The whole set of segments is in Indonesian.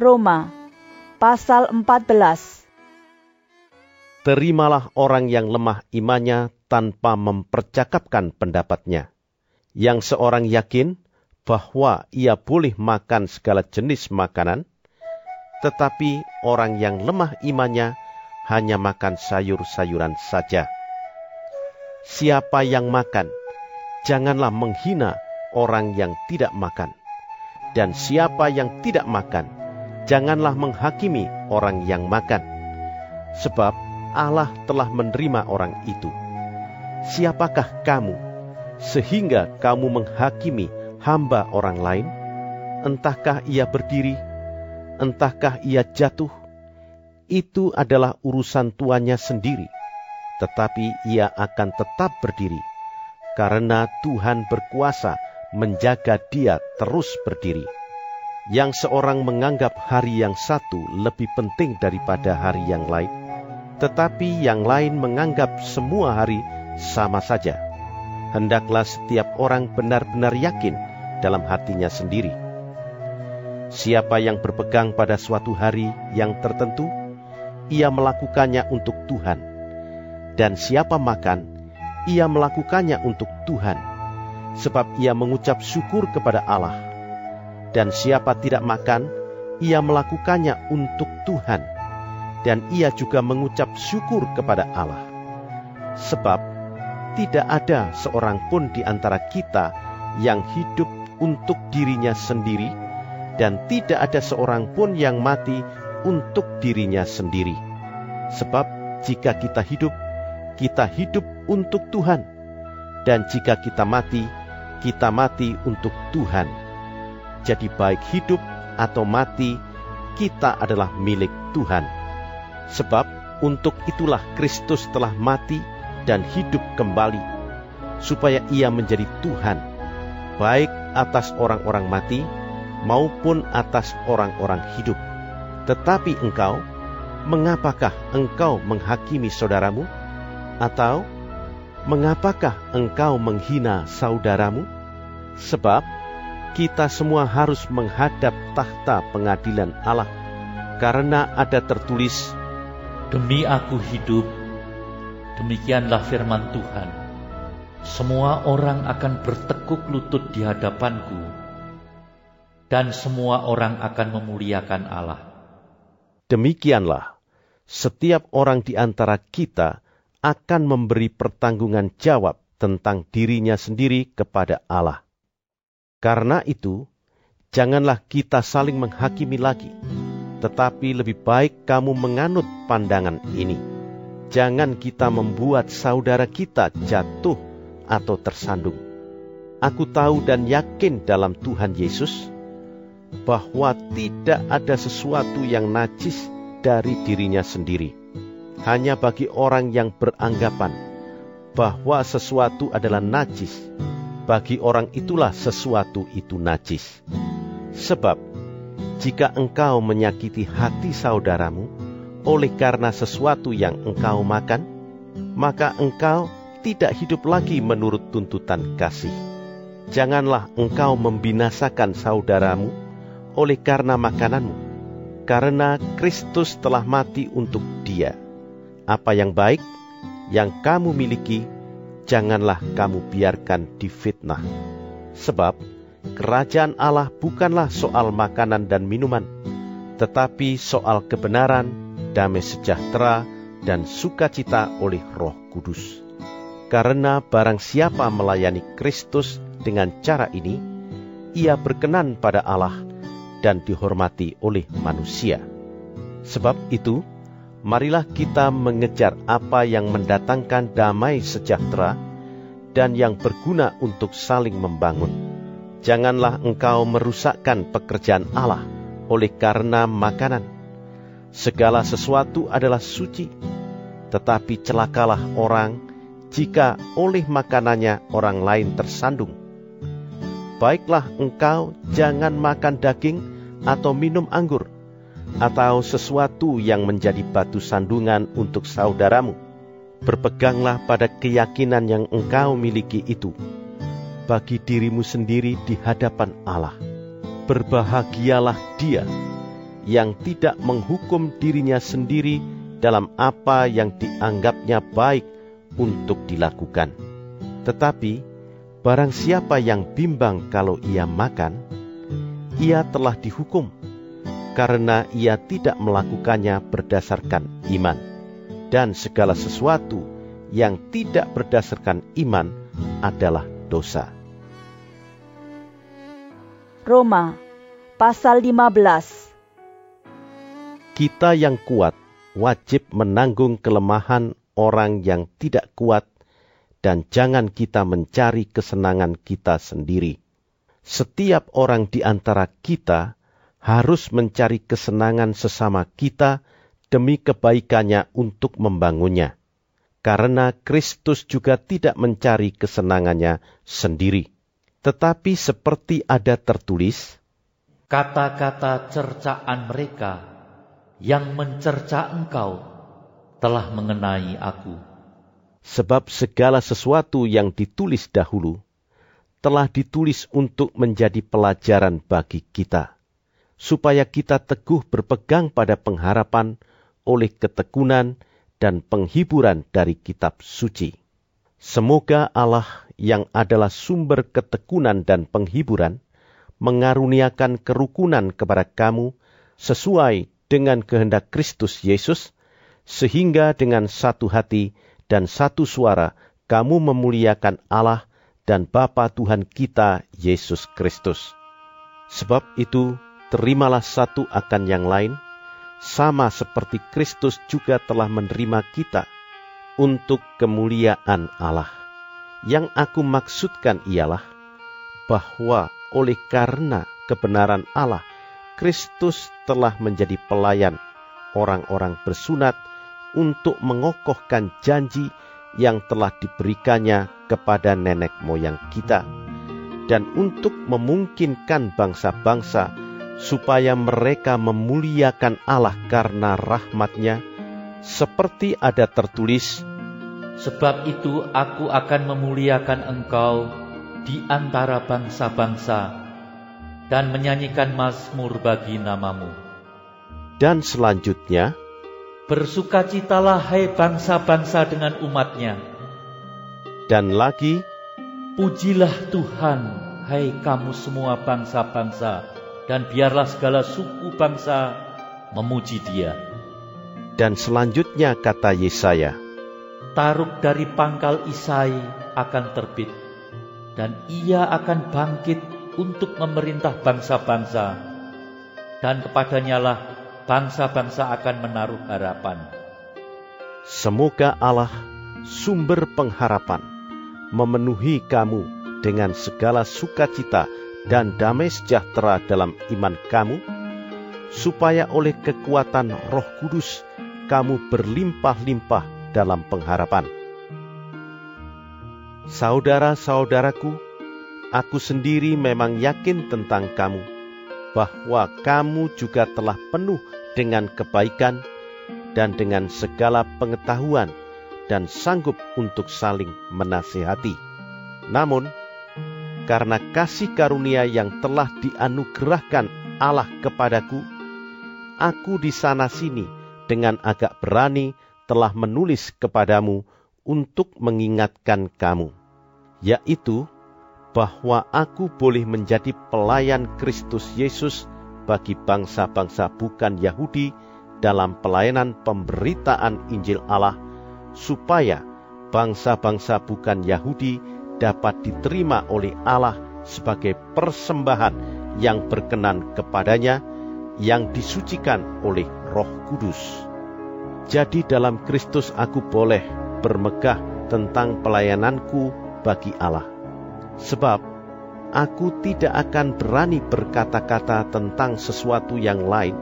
Roma pasal 14 Terimalah orang yang lemah imannya tanpa mempercakapkan pendapatnya. Yang seorang yakin bahwa ia boleh makan segala jenis makanan, tetapi orang yang lemah imannya hanya makan sayur-sayuran saja. Siapa yang makan, janganlah menghina orang yang tidak makan. Dan siapa yang tidak makan, janganlah menghakimi orang yang makan, sebab Allah telah menerima orang itu. Siapakah kamu sehingga kamu menghakimi hamba orang lain? Entahkah ia berdiri, entahkah ia jatuh, itu adalah urusan tuannya sendiri, tetapi ia akan tetap berdiri, karena Tuhan berkuasa menjaga dia terus berdiri yang seorang menganggap hari yang satu lebih penting daripada hari yang lain, tetapi yang lain menganggap semua hari sama saja. Hendaklah setiap orang benar-benar yakin dalam hatinya sendiri. Siapa yang berpegang pada suatu hari yang tertentu, ia melakukannya untuk Tuhan. Dan siapa makan, ia melakukannya untuk Tuhan, sebab ia mengucap syukur kepada Allah dan siapa tidak makan, ia melakukannya untuk Tuhan, dan ia juga mengucap syukur kepada Allah. Sebab tidak ada seorang pun di antara kita yang hidup untuk dirinya sendiri, dan tidak ada seorang pun yang mati untuk dirinya sendiri. Sebab jika kita hidup, kita hidup untuk Tuhan, dan jika kita mati, kita mati untuk Tuhan jadi baik hidup atau mati, kita adalah milik Tuhan. Sebab untuk itulah Kristus telah mati dan hidup kembali, supaya ia menjadi Tuhan, baik atas orang-orang mati maupun atas orang-orang hidup. Tetapi engkau, mengapakah engkau menghakimi saudaramu? Atau, mengapakah engkau menghina saudaramu? Sebab kita semua harus menghadap tahta pengadilan Allah, karena ada tertulis, Demi aku hidup, demikianlah firman Tuhan. Semua orang akan bertekuk lutut di hadapanku, dan semua orang akan memuliakan Allah. Demikianlah, setiap orang di antara kita akan memberi pertanggungan jawab tentang dirinya sendiri kepada Allah. Karena itu, janganlah kita saling menghakimi lagi, tetapi lebih baik kamu menganut pandangan ini. Jangan kita membuat saudara kita jatuh atau tersandung. Aku tahu dan yakin dalam Tuhan Yesus bahwa tidak ada sesuatu yang najis dari dirinya sendiri. Hanya bagi orang yang beranggapan bahwa sesuatu adalah najis, bagi orang itulah sesuatu itu najis. Sebab, jika engkau menyakiti hati saudaramu oleh karena sesuatu yang engkau makan, maka engkau tidak hidup lagi menurut tuntutan kasih. Janganlah engkau membinasakan saudaramu oleh karena makananmu, karena Kristus telah mati untuk dia. Apa yang baik yang kamu miliki, janganlah kamu biarkan difitnah. Sebab kerajaan Allah bukanlah soal makanan dan minuman, tetapi soal kebenaran, damai sejahtera, dan sukacita oleh roh kudus. Karena barang siapa melayani Kristus dengan cara ini, ia berkenan pada Allah dan dihormati oleh manusia. Sebab itu, marilah kita mengejar apa yang mendatangkan damai sejahtera dan yang berguna untuk saling membangun. janganlah engkau merusakkan pekerjaan Allah oleh karena makanan. Segala sesuatu adalah suci, tetapi celakalah orang jika oleh makanannya orang lain tersandung. Baiklah engkau jangan makan daging atau minum anggur, atau sesuatu yang menjadi batu sandungan untuk saudaramu. Berpeganglah pada keyakinan yang engkau miliki itu bagi dirimu sendiri di hadapan Allah. Berbahagialah dia yang tidak menghukum dirinya sendiri dalam apa yang dianggapnya baik untuk dilakukan. Tetapi barang siapa yang bimbang kalau ia makan, ia telah dihukum karena ia tidak melakukannya berdasarkan iman. Dan segala sesuatu yang tidak berdasarkan iman adalah dosa. Roma pasal 15 Kita yang kuat wajib menanggung kelemahan orang yang tidak kuat dan jangan kita mencari kesenangan kita sendiri. Setiap orang di antara kita harus mencari kesenangan sesama kita demi kebaikannya untuk membangunnya. Karena Kristus juga tidak mencari kesenangannya sendiri. Tetapi seperti ada tertulis, Kata-kata cercaan mereka yang mencerca engkau telah mengenai aku. Sebab segala sesuatu yang ditulis dahulu telah ditulis untuk menjadi pelajaran bagi kita supaya kita teguh berpegang pada pengharapan oleh ketekunan dan penghiburan dari kitab suci. Semoga Allah yang adalah sumber ketekunan dan penghiburan mengaruniakan kerukunan kepada kamu sesuai dengan kehendak Kristus Yesus, sehingga dengan satu hati dan satu suara kamu memuliakan Allah dan Bapa Tuhan kita Yesus Kristus. Sebab itu, terimalah satu akan yang lain, sama seperti Kristus juga telah menerima kita untuk kemuliaan Allah. Yang aku maksudkan ialah bahwa oleh karena kebenaran Allah, Kristus telah menjadi pelayan orang-orang bersunat untuk mengokohkan janji yang telah diberikannya kepada nenek moyang kita, dan untuk memungkinkan bangsa-bangsa supaya mereka memuliakan Allah karena rahmatnya, seperti ada tertulis, Sebab itu aku akan memuliakan engkau di antara bangsa-bangsa dan menyanyikan mazmur bagi namamu. Dan selanjutnya, Bersukacitalah hai bangsa-bangsa dengan umatnya. Dan lagi, Pujilah Tuhan, hai kamu semua bangsa-bangsa, dan biarlah segala suku bangsa memuji dia. Dan selanjutnya kata Yesaya, Taruk dari pangkal Isai akan terbit, dan ia akan bangkit untuk memerintah bangsa-bangsa, dan kepadanya lah bangsa-bangsa akan menaruh harapan. Semoga Allah, sumber pengharapan, memenuhi kamu dengan segala sukacita dan damai sejahtera dalam iman kamu, supaya oleh kekuatan Roh Kudus kamu berlimpah-limpah dalam pengharapan. Saudara-saudaraku, aku sendiri memang yakin tentang kamu, bahwa kamu juga telah penuh dengan kebaikan dan dengan segala pengetahuan dan sanggup untuk saling menasihati. Namun, karena kasih karunia yang telah dianugerahkan Allah kepadaku, aku di sana sini dengan agak berani telah menulis kepadamu untuk mengingatkan kamu, yaitu bahwa aku boleh menjadi pelayan Kristus Yesus bagi bangsa-bangsa bukan Yahudi dalam pelayanan pemberitaan Injil Allah, supaya bangsa-bangsa bukan Yahudi dapat diterima oleh Allah sebagai persembahan yang berkenan kepadanya, yang disucikan oleh Roh Kudus. Jadi dalam Kristus aku boleh bermegah tentang pelayananku bagi Allah. Sebab aku tidak akan berani berkata-kata tentang sesuatu yang lain,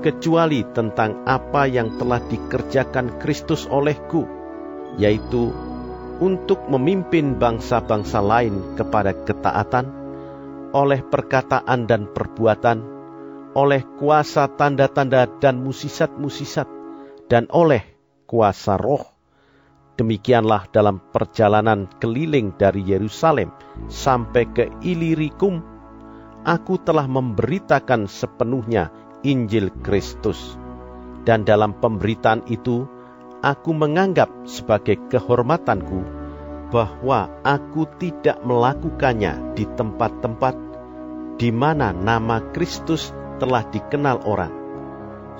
kecuali tentang apa yang telah dikerjakan Kristus olehku, yaitu untuk memimpin bangsa-bangsa lain kepada ketaatan, oleh perkataan dan perbuatan, oleh kuasa tanda-tanda dan musisat-musisat, dan oleh kuasa roh Demikianlah dalam perjalanan keliling dari Yerusalem sampai ke Ilirikum, aku telah memberitakan sepenuhnya Injil Kristus. Dan dalam pemberitaan itu, aku menganggap sebagai kehormatanku bahwa aku tidak melakukannya di tempat-tempat di mana nama Kristus telah dikenal orang,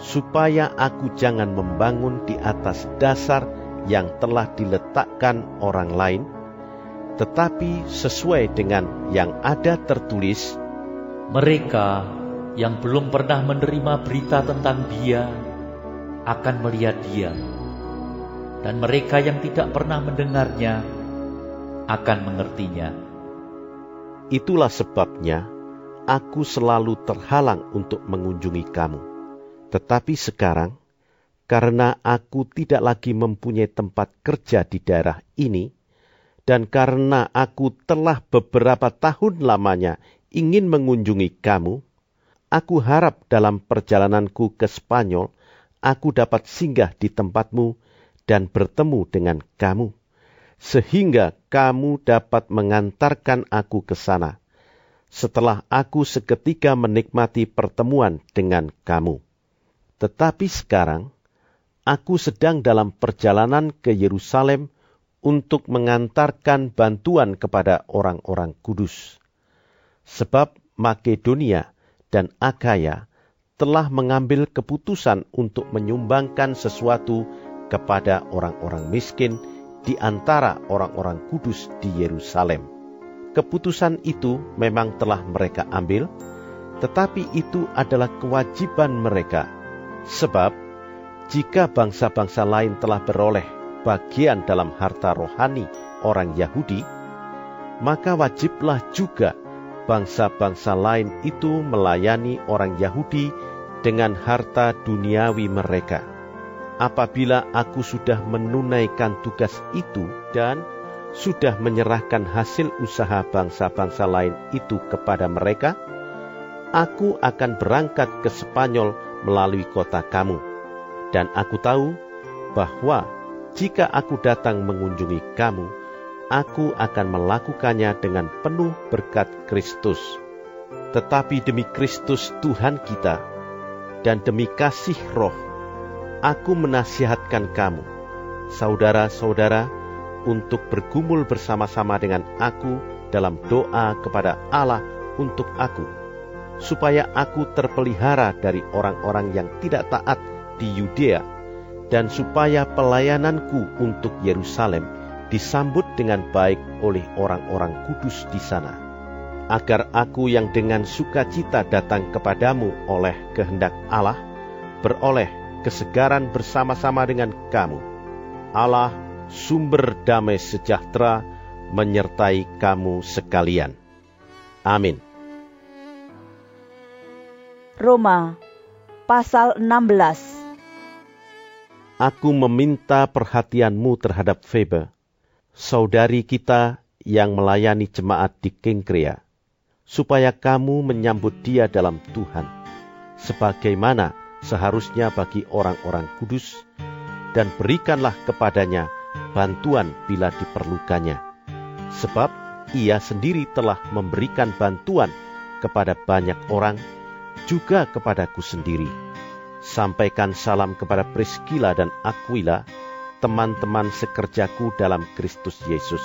supaya aku jangan membangun di atas dasar yang telah diletakkan orang lain, tetapi sesuai dengan yang ada tertulis, mereka yang belum pernah menerima berita tentang Dia akan melihat Dia, dan mereka yang tidak pernah mendengarnya akan mengertinya. Itulah sebabnya aku selalu terhalang untuk mengunjungi kamu. Tetapi sekarang karena aku tidak lagi mempunyai tempat kerja di daerah ini, dan karena aku telah beberapa tahun lamanya ingin mengunjungi kamu, aku harap dalam perjalananku ke Spanyol, aku dapat singgah di tempatmu dan bertemu dengan kamu, sehingga kamu dapat mengantarkan aku ke sana, setelah aku seketika menikmati pertemuan dengan kamu. Tetapi sekarang, aku sedang dalam perjalanan ke Yerusalem untuk mengantarkan bantuan kepada orang-orang kudus. Sebab Makedonia dan Akaya telah mengambil keputusan untuk menyumbangkan sesuatu kepada orang-orang miskin di antara orang-orang kudus di Yerusalem. Keputusan itu memang telah mereka ambil, tetapi itu adalah kewajiban mereka, sebab jika bangsa-bangsa lain telah beroleh bagian dalam harta rohani orang Yahudi, maka wajiblah juga bangsa-bangsa lain itu melayani orang Yahudi dengan harta duniawi mereka. Apabila aku sudah menunaikan tugas itu dan sudah menyerahkan hasil usaha bangsa-bangsa lain itu kepada mereka, aku akan berangkat ke Spanyol melalui kota kamu dan aku tahu bahwa jika aku datang mengunjungi kamu, aku akan melakukannya dengan penuh berkat Kristus. Tetapi demi Kristus Tuhan kita, dan demi kasih roh, aku menasihatkan kamu, saudara-saudara, untuk bergumul bersama-sama dengan aku dalam doa kepada Allah untuk aku, supaya aku terpelihara dari orang-orang yang tidak taat di Yudea, dan supaya pelayananku untuk Yerusalem disambut dengan baik oleh orang-orang kudus di sana, agar aku yang dengan sukacita datang kepadamu oleh kehendak Allah, beroleh kesegaran bersama-sama dengan kamu. Allah, sumber damai sejahtera, menyertai kamu sekalian. Amin. Roma pasal 16 aku meminta perhatianmu terhadap Febe, saudari kita yang melayani jemaat di Kengkrea, supaya kamu menyambut dia dalam Tuhan, sebagaimana seharusnya bagi orang-orang kudus, dan berikanlah kepadanya bantuan bila diperlukannya. Sebab ia sendiri telah memberikan bantuan kepada banyak orang, juga kepadaku sendiri Sampaikan salam kepada Priscilla dan Aquila, teman-teman sekerjaku dalam Kristus Yesus.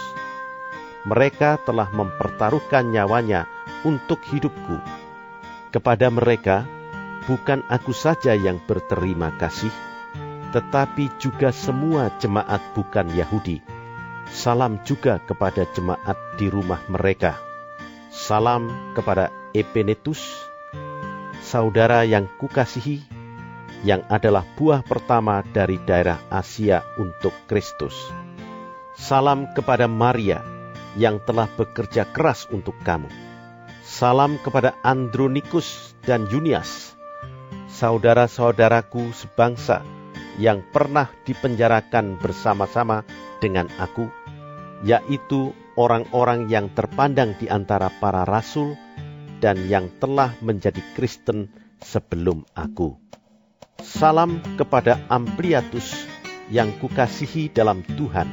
Mereka telah mempertaruhkan nyawanya untuk hidupku. Kepada mereka, bukan aku saja yang berterima kasih, tetapi juga semua jemaat bukan Yahudi. Salam juga kepada jemaat di rumah mereka. Salam kepada Epenetus, saudara yang kukasihi, yang adalah buah pertama dari daerah Asia untuk Kristus. Salam kepada Maria yang telah bekerja keras untuk kamu. Salam kepada Andronikus dan Junias, saudara-saudaraku sebangsa yang pernah dipenjarakan bersama-sama dengan aku, yaitu orang-orang yang terpandang di antara para rasul dan yang telah menjadi Kristen sebelum aku. Salam kepada Ampliatus yang kukasihi dalam Tuhan.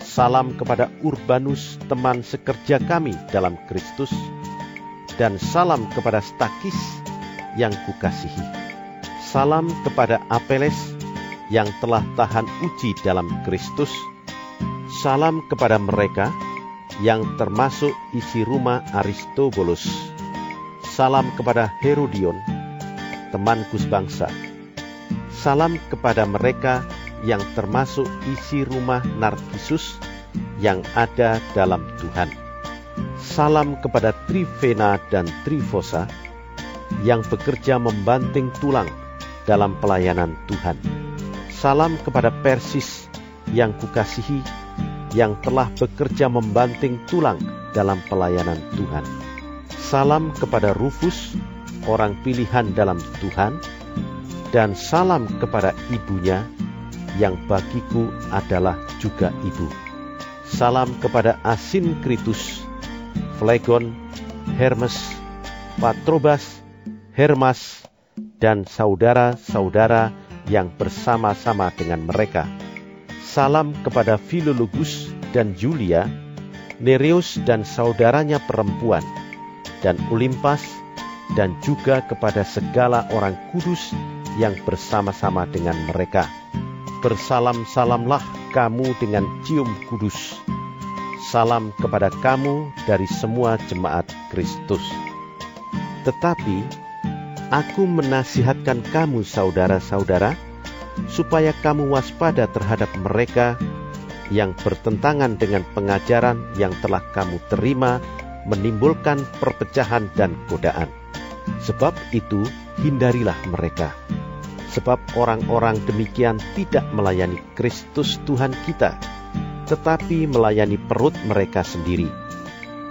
Salam kepada Urbanus, teman sekerja kami dalam Kristus dan salam kepada Stakis yang kukasihi. Salam kepada Apeles yang telah tahan uji dalam Kristus. Salam kepada mereka yang termasuk isi rumah Aristobulus. Salam kepada Herodion, temanku sebangsa. Salam kepada mereka yang termasuk isi rumah Narkisus yang ada dalam Tuhan Salam kepada Trivena dan Trifosa yang bekerja membanting tulang dalam pelayanan Tuhan. Salam kepada Persis yang kukasihi yang telah bekerja membanting tulang dalam pelayanan Tuhan. Salam kepada Rufus, orang pilihan dalam Tuhan, dan salam kepada ibunya yang bagiku adalah juga ibu. Salam kepada Asinkritus Flegon, Hermes, Patrobas, Hermas, dan saudara-saudara yang bersama-sama dengan mereka. Salam kepada Philologus dan Julia, Nereus dan saudaranya perempuan, dan Olimpas, dan juga kepada segala orang kudus yang bersama-sama dengan mereka. Bersalam-salamlah kamu dengan cium kudus salam kepada kamu dari semua jemaat Kristus. Tetapi aku menasihatkan kamu saudara-saudara supaya kamu waspada terhadap mereka yang bertentangan dengan pengajaran yang telah kamu terima menimbulkan perpecahan dan godaan. Sebab itu hindarilah mereka. Sebab orang-orang demikian tidak melayani Kristus Tuhan kita, tetapi melayani perut mereka sendiri.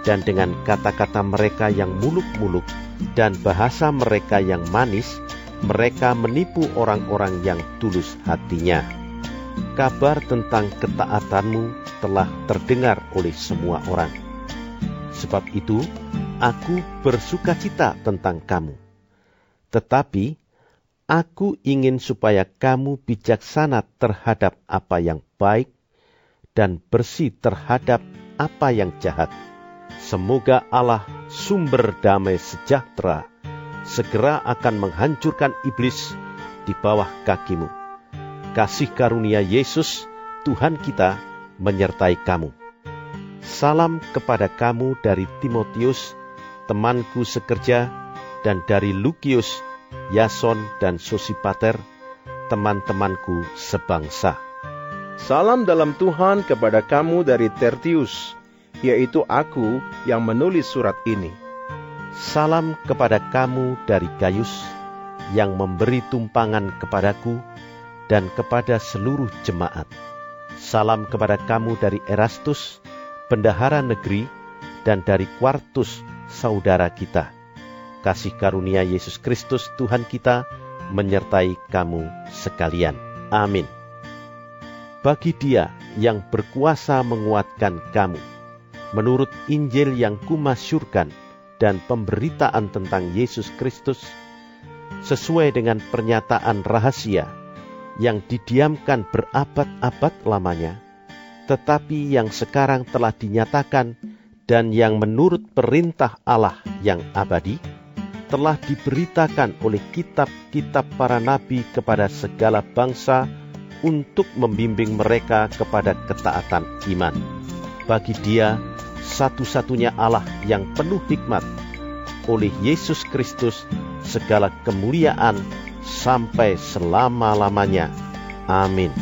Dan dengan kata-kata mereka yang muluk-muluk dan bahasa mereka yang manis, mereka menipu orang-orang yang tulus hatinya. Kabar tentang ketaatanmu telah terdengar oleh semua orang. Sebab itu, aku bersuka cita tentang kamu. Tetapi, aku ingin supaya kamu bijaksana terhadap apa yang baik dan bersih terhadap apa yang jahat. Semoga Allah sumber damai sejahtera segera akan menghancurkan iblis di bawah kakimu. Kasih karunia Yesus, Tuhan kita, menyertai kamu. Salam kepada kamu dari Timotius, temanku sekerja, dan dari Lukius, Yason, dan Sosipater, teman-temanku sebangsa. Salam dalam Tuhan kepada kamu dari Tertius, yaitu aku yang menulis surat ini. Salam kepada kamu dari Gaius, yang memberi tumpangan kepadaku dan kepada seluruh jemaat. Salam kepada kamu dari Erastus, bendahara negeri, dan dari Quartus, saudara kita. Kasih karunia Yesus Kristus Tuhan kita menyertai kamu sekalian. Amin bagi dia yang berkuasa menguatkan kamu. Menurut Injil yang kumasyurkan dan pemberitaan tentang Yesus Kristus, sesuai dengan pernyataan rahasia yang didiamkan berabad-abad lamanya, tetapi yang sekarang telah dinyatakan dan yang menurut perintah Allah yang abadi, telah diberitakan oleh kitab-kitab para nabi kepada segala bangsa, untuk membimbing mereka kepada ketaatan iman. Bagi dia, satu-satunya Allah yang penuh hikmat, oleh Yesus Kristus segala kemuliaan sampai selama-lamanya. Amin.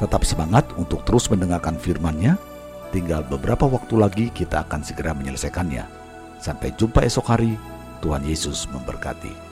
Tetap semangat untuk terus mendengarkan firman-Nya. Tinggal beberapa waktu lagi kita akan segera menyelesaikannya. Sampai jumpa esok hari. Tuhan Yesus memberkati.